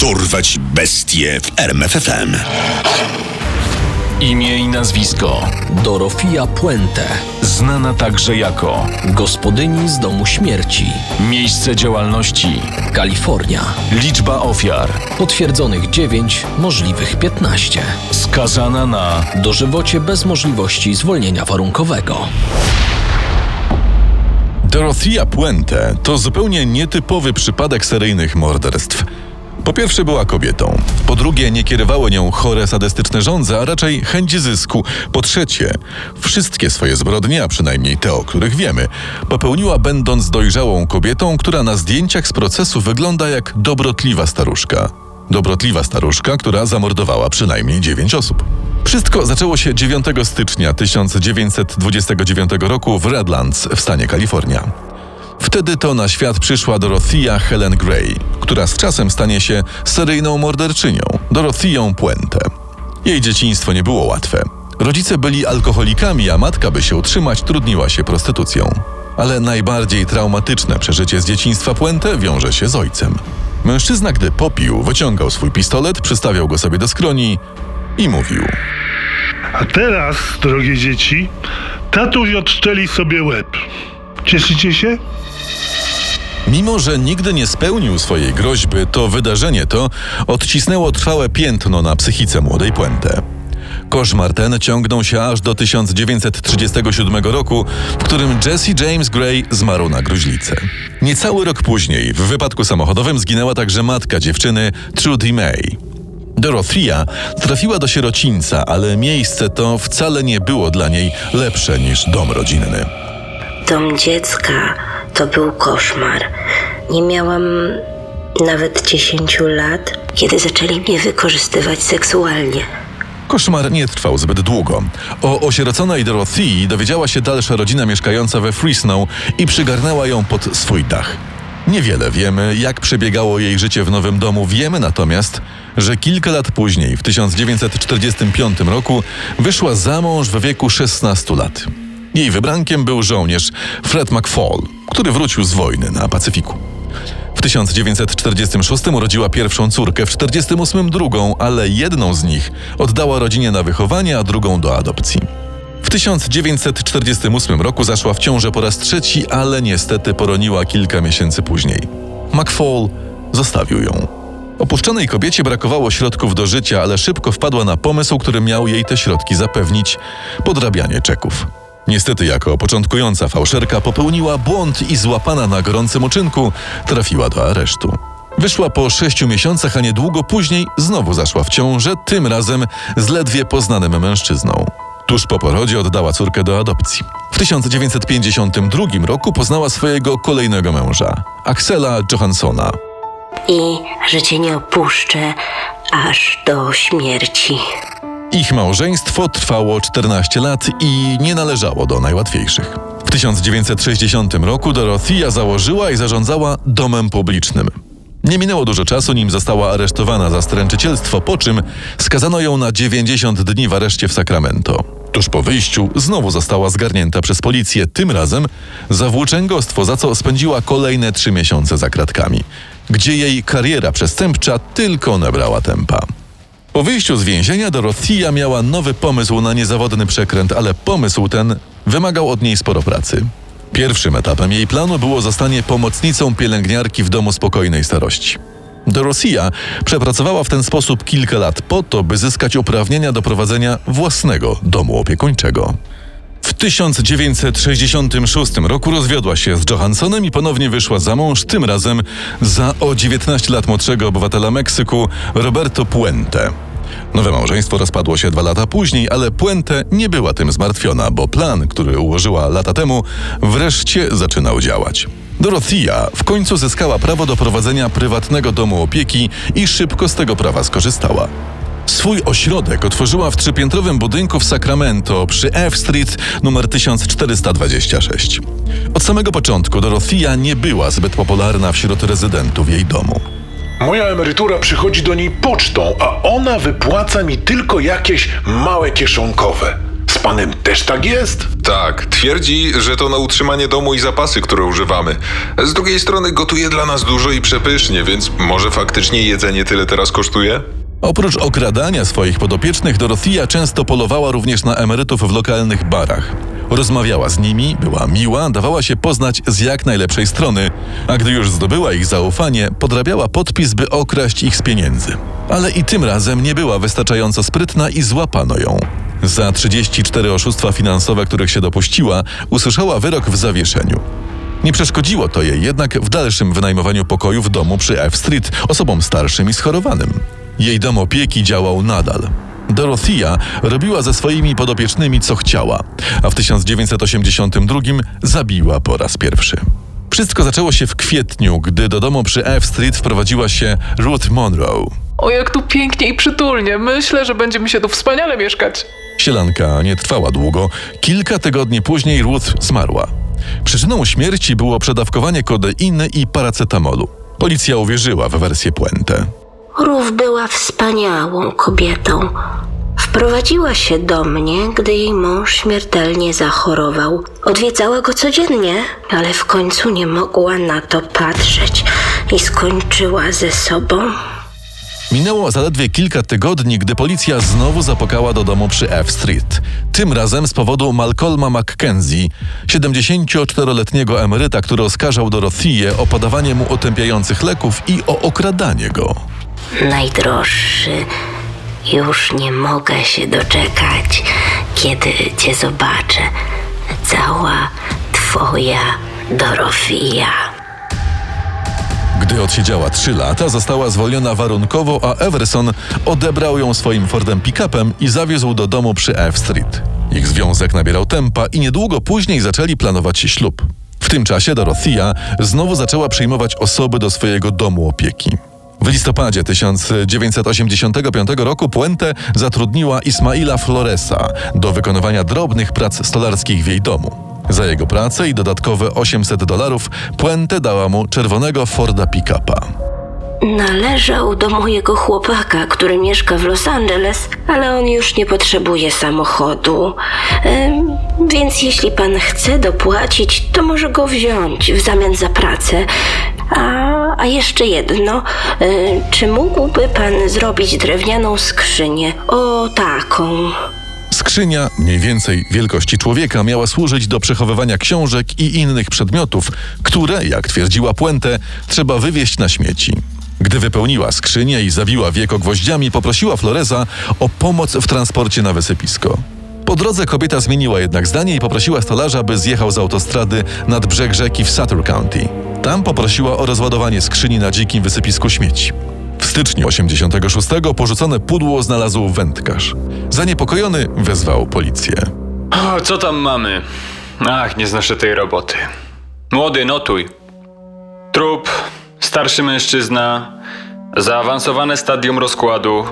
Dorwać bestie w RMFFM. Imię i nazwisko. Dorofia Puente, Znana także jako gospodyni z domu śmierci, miejsce działalności, Kalifornia. liczba ofiar, Potwierdzonych 9, możliwych 15. skazana na Dożywocie bez możliwości zwolnienia warunkowego. Dorothea Puente to zupełnie nietypowy przypadek seryjnych morderstw. Po pierwsze była kobietą, po drugie nie kierowały nią chore sadystyczne żądze, a raczej chęć zysku. Po trzecie, wszystkie swoje zbrodnie, a przynajmniej te, o których wiemy, popełniła będąc dojrzałą kobietą, która na zdjęciach z procesu wygląda jak dobrotliwa staruszka. Dobrotliwa staruszka, która zamordowała przynajmniej 9 osób. Wszystko zaczęło się 9 stycznia 1929 roku w Redlands w stanie Kalifornia. Wtedy to na świat przyszła Dorothea Helen Gray, która z czasem stanie się seryjną morderczynią, Dorotheą Puente. Jej dzieciństwo nie było łatwe. Rodzice byli alkoholikami, a matka, by się utrzymać, trudniła się prostytucją. Ale najbardziej traumatyczne przeżycie z dzieciństwa Puente wiąże się z ojcem. Mężczyzna, gdy popił, wyciągał swój pistolet, przystawiał go sobie do skroni i mówił – A teraz, drogie dzieci, tatuś odszczeli sobie łeb. Cieszycie się? Mimo, że nigdy nie spełnił swojej groźby, to wydarzenie to odcisnęło trwałe piętno na psychice młodej Puente. Koszmar ten ciągnął się aż do 1937 roku, w którym Jesse James Gray zmarł na gruźlicę. Niecały rok później w wypadku samochodowym zginęła także matka dziewczyny Trudy May. Dorothea trafiła do sierocińca, ale miejsce to wcale nie było dla niej lepsze niż dom rodzinny. Dom dziecka to był koszmar. Nie miałam nawet 10 lat, kiedy zaczęli mnie wykorzystywać seksualnie. Koszmar nie trwał zbyt długo. O osieroconej Dorothea dowiedziała się dalsza rodzina mieszkająca we Fresno i przygarnęła ją pod swój dach. Niewiele wiemy, jak przebiegało jej życie w nowym domu. Wiemy natomiast, że kilka lat później, w 1945 roku, wyszła za mąż w wieku 16 lat. Jej wybrankiem był żołnierz Fred McFall, który wrócił z wojny na Pacyfiku. W 1946 urodziła pierwszą córkę, w 1948 drugą, ale jedną z nich oddała rodzinie na wychowanie, a drugą do adopcji. W 1948 roku zaszła w ciążę po raz trzeci, ale niestety poroniła kilka miesięcy później. McFall zostawił ją. Opuszczonej kobiecie brakowało środków do życia, ale szybko wpadła na pomysł, który miał jej te środki zapewnić podrabianie czeków. Niestety, jako początkująca fałszerka popełniła błąd i złapana na gorącym uczynku trafiła do aresztu. Wyszła po sześciu miesiącach, a niedługo później znowu zaszła w ciążę, tym razem z ledwie poznanym mężczyzną. Tuż po porodzie oddała córkę do adopcji. W 1952 roku poznała swojego kolejnego męża, Axela Johanssona. I że cię nie opuszczę aż do śmierci. Ich małżeństwo trwało 14 lat i nie należało do najłatwiejszych. W 1960 roku Dorothea założyła i zarządzała domem publicznym. Nie minęło dużo czasu, nim została aresztowana za stręczycielstwo, po czym skazano ją na 90 dni w areszcie w Sacramento. Tuż po wyjściu znowu została zgarnięta przez policję, tym razem za włóczęgostwo, za co spędziła kolejne trzy miesiące za kratkami, gdzie jej kariera przestępcza tylko nabrała tempa. Po wyjściu z więzienia Dorothea miała nowy pomysł na niezawodny przekręt, ale pomysł ten wymagał od niej sporo pracy. Pierwszym etapem jej planu było zostanie pomocnicą pielęgniarki w domu spokojnej starości. Dorothea przepracowała w ten sposób kilka lat po to, by zyskać uprawnienia do prowadzenia własnego domu opiekuńczego. W 1966 roku rozwiodła się z Johanssonem i ponownie wyszła za mąż, tym razem za o 19 lat młodszego obywatela Meksyku Roberto Puente. Nowe małżeństwo rozpadło się dwa lata później, ale Puente nie była tym zmartwiona, bo plan, który ułożyła lata temu, wreszcie zaczynał działać. Dorothea w końcu zyskała prawo do prowadzenia prywatnego domu opieki i szybko z tego prawa skorzystała. Swój ośrodek otworzyła w trzypiętrowym budynku w Sacramento przy F Street numer 1426. Od samego początku Dorothea nie była zbyt popularna wśród rezydentów jej domu. Moja emerytura przychodzi do niej pocztą, a ona wypłaca mi tylko jakieś małe kieszonkowe. z panem też tak jest? Tak, twierdzi, że to na utrzymanie domu i zapasy, które używamy. Z drugiej strony gotuje dla nas dużo i przepysznie, więc może faktycznie jedzenie tyle teraz kosztuje? Oprócz okradania swoich podopiecznych, Dorothea często polowała również na emerytów w lokalnych barach. Rozmawiała z nimi, była miła, dawała się poznać z jak najlepszej strony, a gdy już zdobyła ich zaufanie, podrabiała podpis, by okraść ich z pieniędzy. Ale i tym razem nie była wystarczająco sprytna i złapano ją. Za 34 oszustwa finansowe, których się dopuściła, usłyszała wyrok w zawieszeniu. Nie przeszkodziło to jej jednak w dalszym wynajmowaniu pokoju w domu przy F Street osobom starszym i schorowanym. Jej dom opieki działał nadal. Dorothea robiła ze swoimi podopiecznymi co chciała, a w 1982 zabiła po raz pierwszy. Wszystko zaczęło się w kwietniu, gdy do domu przy F Street wprowadziła się Ruth Monroe. O, jak tu pięknie i przytulnie. Myślę, że będzie mi się tu wspaniale mieszkać. Sielanka nie trwała długo. Kilka tygodni później Ruth zmarła. Przyczyną śmierci było przedawkowanie kodeiny i paracetamolu. Policja uwierzyła w wersję Puente. Rów była wspaniałą kobietą. Wprowadziła się do mnie, gdy jej mąż śmiertelnie zachorował. Odwiedzała go codziennie, ale w końcu nie mogła na to patrzeć i skończyła ze sobą. Minęło zaledwie kilka tygodni, gdy policja znowu zapukała do domu przy F Street. Tym razem z powodu Malcolma McKenzie, 74-letniego emeryta, który oskarżał Dorotheę o podawanie mu otępiających leków i o okradanie go. Najdroższy, już nie mogę się doczekać, kiedy cię zobaczę. Cała twoja Dorofija. Gdy odsiedziała trzy lata, została zwolniona warunkowo, a Everson odebrał ją swoim Fordem pick-upem i zawiózł do domu przy F Street. Ich związek nabierał tempa i niedługo później zaczęli planować ślub. W tym czasie Dorothea znowu zaczęła przyjmować osoby do swojego domu opieki. W listopadzie 1985 roku Puente zatrudniła Ismaila Floresa do wykonywania drobnych prac stolarskich w jej domu. Za jego pracę i dodatkowe 800 dolarów Puente dała mu czerwonego Forda pick-upa. Należał do mojego chłopaka, który mieszka w Los Angeles, ale on już nie potrzebuje samochodu. Więc jeśli pan chce dopłacić, to może go wziąć w zamian za pracę. A, a jeszcze jedno, y, czy mógłby pan zrobić drewnianą skrzynię? O taką. Skrzynia, mniej więcej wielkości człowieka, miała służyć do przechowywania książek i innych przedmiotów, które, jak twierdziła Puente, trzeba wywieźć na śmieci. Gdy wypełniła skrzynię i zawiła wieko gwoździami, poprosiła Floreza o pomoc w transporcie na wysypisko. Po drodze kobieta zmieniła jednak zdanie i poprosiła stolarza, by zjechał z autostrady nad brzeg rzeki w Sutter County. Tam poprosiła o rozładowanie skrzyni na dzikim wysypisku śmieci. W styczniu 86 porzucone pudło znalazł wędkarz. Zaniepokojony wezwał policję. O, co tam mamy? Ach, nie znoszę tej roboty. Młody, notuj. Trup, starszy mężczyzna, zaawansowane stadium rozkładu.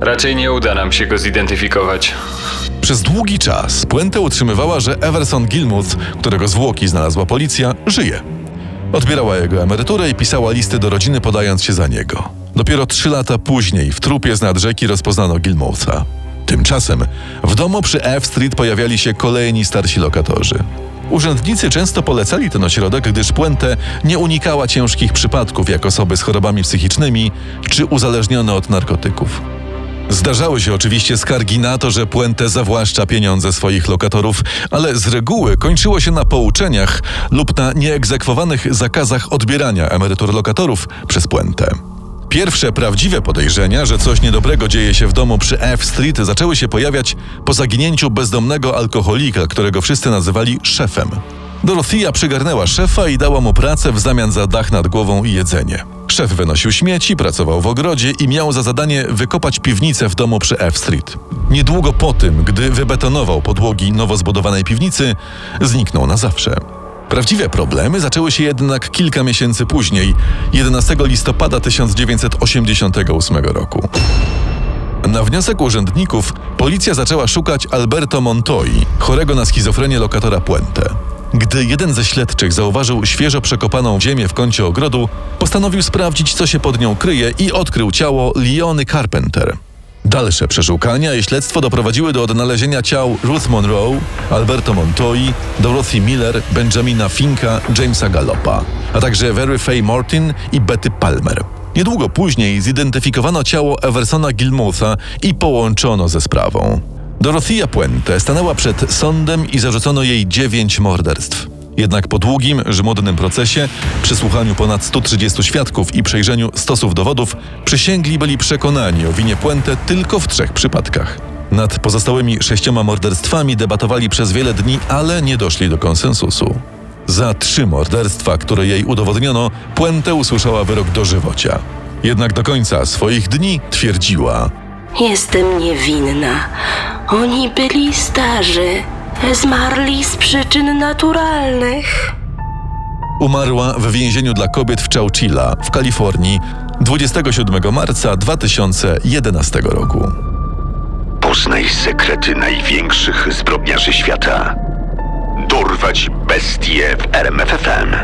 Raczej nie uda nam się go zidentyfikować. Przez długi czas Puente utrzymywała, że Everson Gilmuth, którego zwłoki znalazła policja, żyje. Odbierała jego emeryturę i pisała listy do rodziny, podając się za niego. Dopiero trzy lata później w trupie z nad rzeki rozpoznano Gilmoutha. Tymczasem w domu przy F Street pojawiali się kolejni starsi lokatorzy. Urzędnicy często polecali ten ośrodek, gdyż Puente nie unikała ciężkich przypadków, jak osoby z chorobami psychicznymi czy uzależnione od narkotyków. Zdarzały się oczywiście skargi na to, że Puente zawłaszcza pieniądze swoich lokatorów, ale z reguły kończyło się na pouczeniach lub na nieegzekwowanych zakazach odbierania emerytur lokatorów przez Puente. Pierwsze prawdziwe podejrzenia, że coś niedobrego dzieje się w domu przy F Street, zaczęły się pojawiać po zaginięciu bezdomnego alkoholika, którego wszyscy nazywali szefem. Dorothea przygarnęła szefa i dała mu pracę w zamian za dach nad głową i jedzenie. Szef wynosił śmieci, pracował w ogrodzie i miał za zadanie wykopać piwnicę w domu przy F Street. Niedługo po tym, gdy wybetonował podłogi nowo zbudowanej piwnicy, zniknął na zawsze. Prawdziwe problemy zaczęły się jednak kilka miesięcy później, 11 listopada 1988 roku. Na wniosek urzędników policja zaczęła szukać Alberto Montoi, chorego na schizofrenię lokatora Puente. Gdy jeden ze śledczych zauważył świeżo przekopaną ziemię w kącie ogrodu, postanowił sprawdzić, co się pod nią kryje i odkrył ciało Leony Carpenter. Dalsze przeszukania i śledztwo doprowadziły do odnalezienia ciał Ruth Monroe, Alberto Montoyi, Dorothy Miller, Benjamina Finka, Jamesa Gallopa, a także Very Faye Martin i Betty Palmer. Niedługo później zidentyfikowano ciało Eversona Gilmoutha i połączono ze sprawą. Dorothea Puente stanęła przed sądem i zarzucono jej dziewięć morderstw. Jednak po długim, żmudnym procesie, przesłuchaniu ponad 130 świadków i przejrzeniu stosów dowodów, przysięgli byli przekonani o winie Puente tylko w trzech przypadkach. Nad pozostałymi sześcioma morderstwami debatowali przez wiele dni, ale nie doszli do konsensusu. Za trzy morderstwa, które jej udowodniono, Puente usłyszała wyrok dożywocia. Jednak do końca swoich dni twierdziła: Jestem niewinna. Oni byli starzy. Zmarli z przyczyn naturalnych. Umarła w więzieniu dla kobiet w Chowchilla w Kalifornii 27 marca 2011 roku. Poznaj sekrety największych zbrodniarzy świata. Dorwać bestie w RMFFM.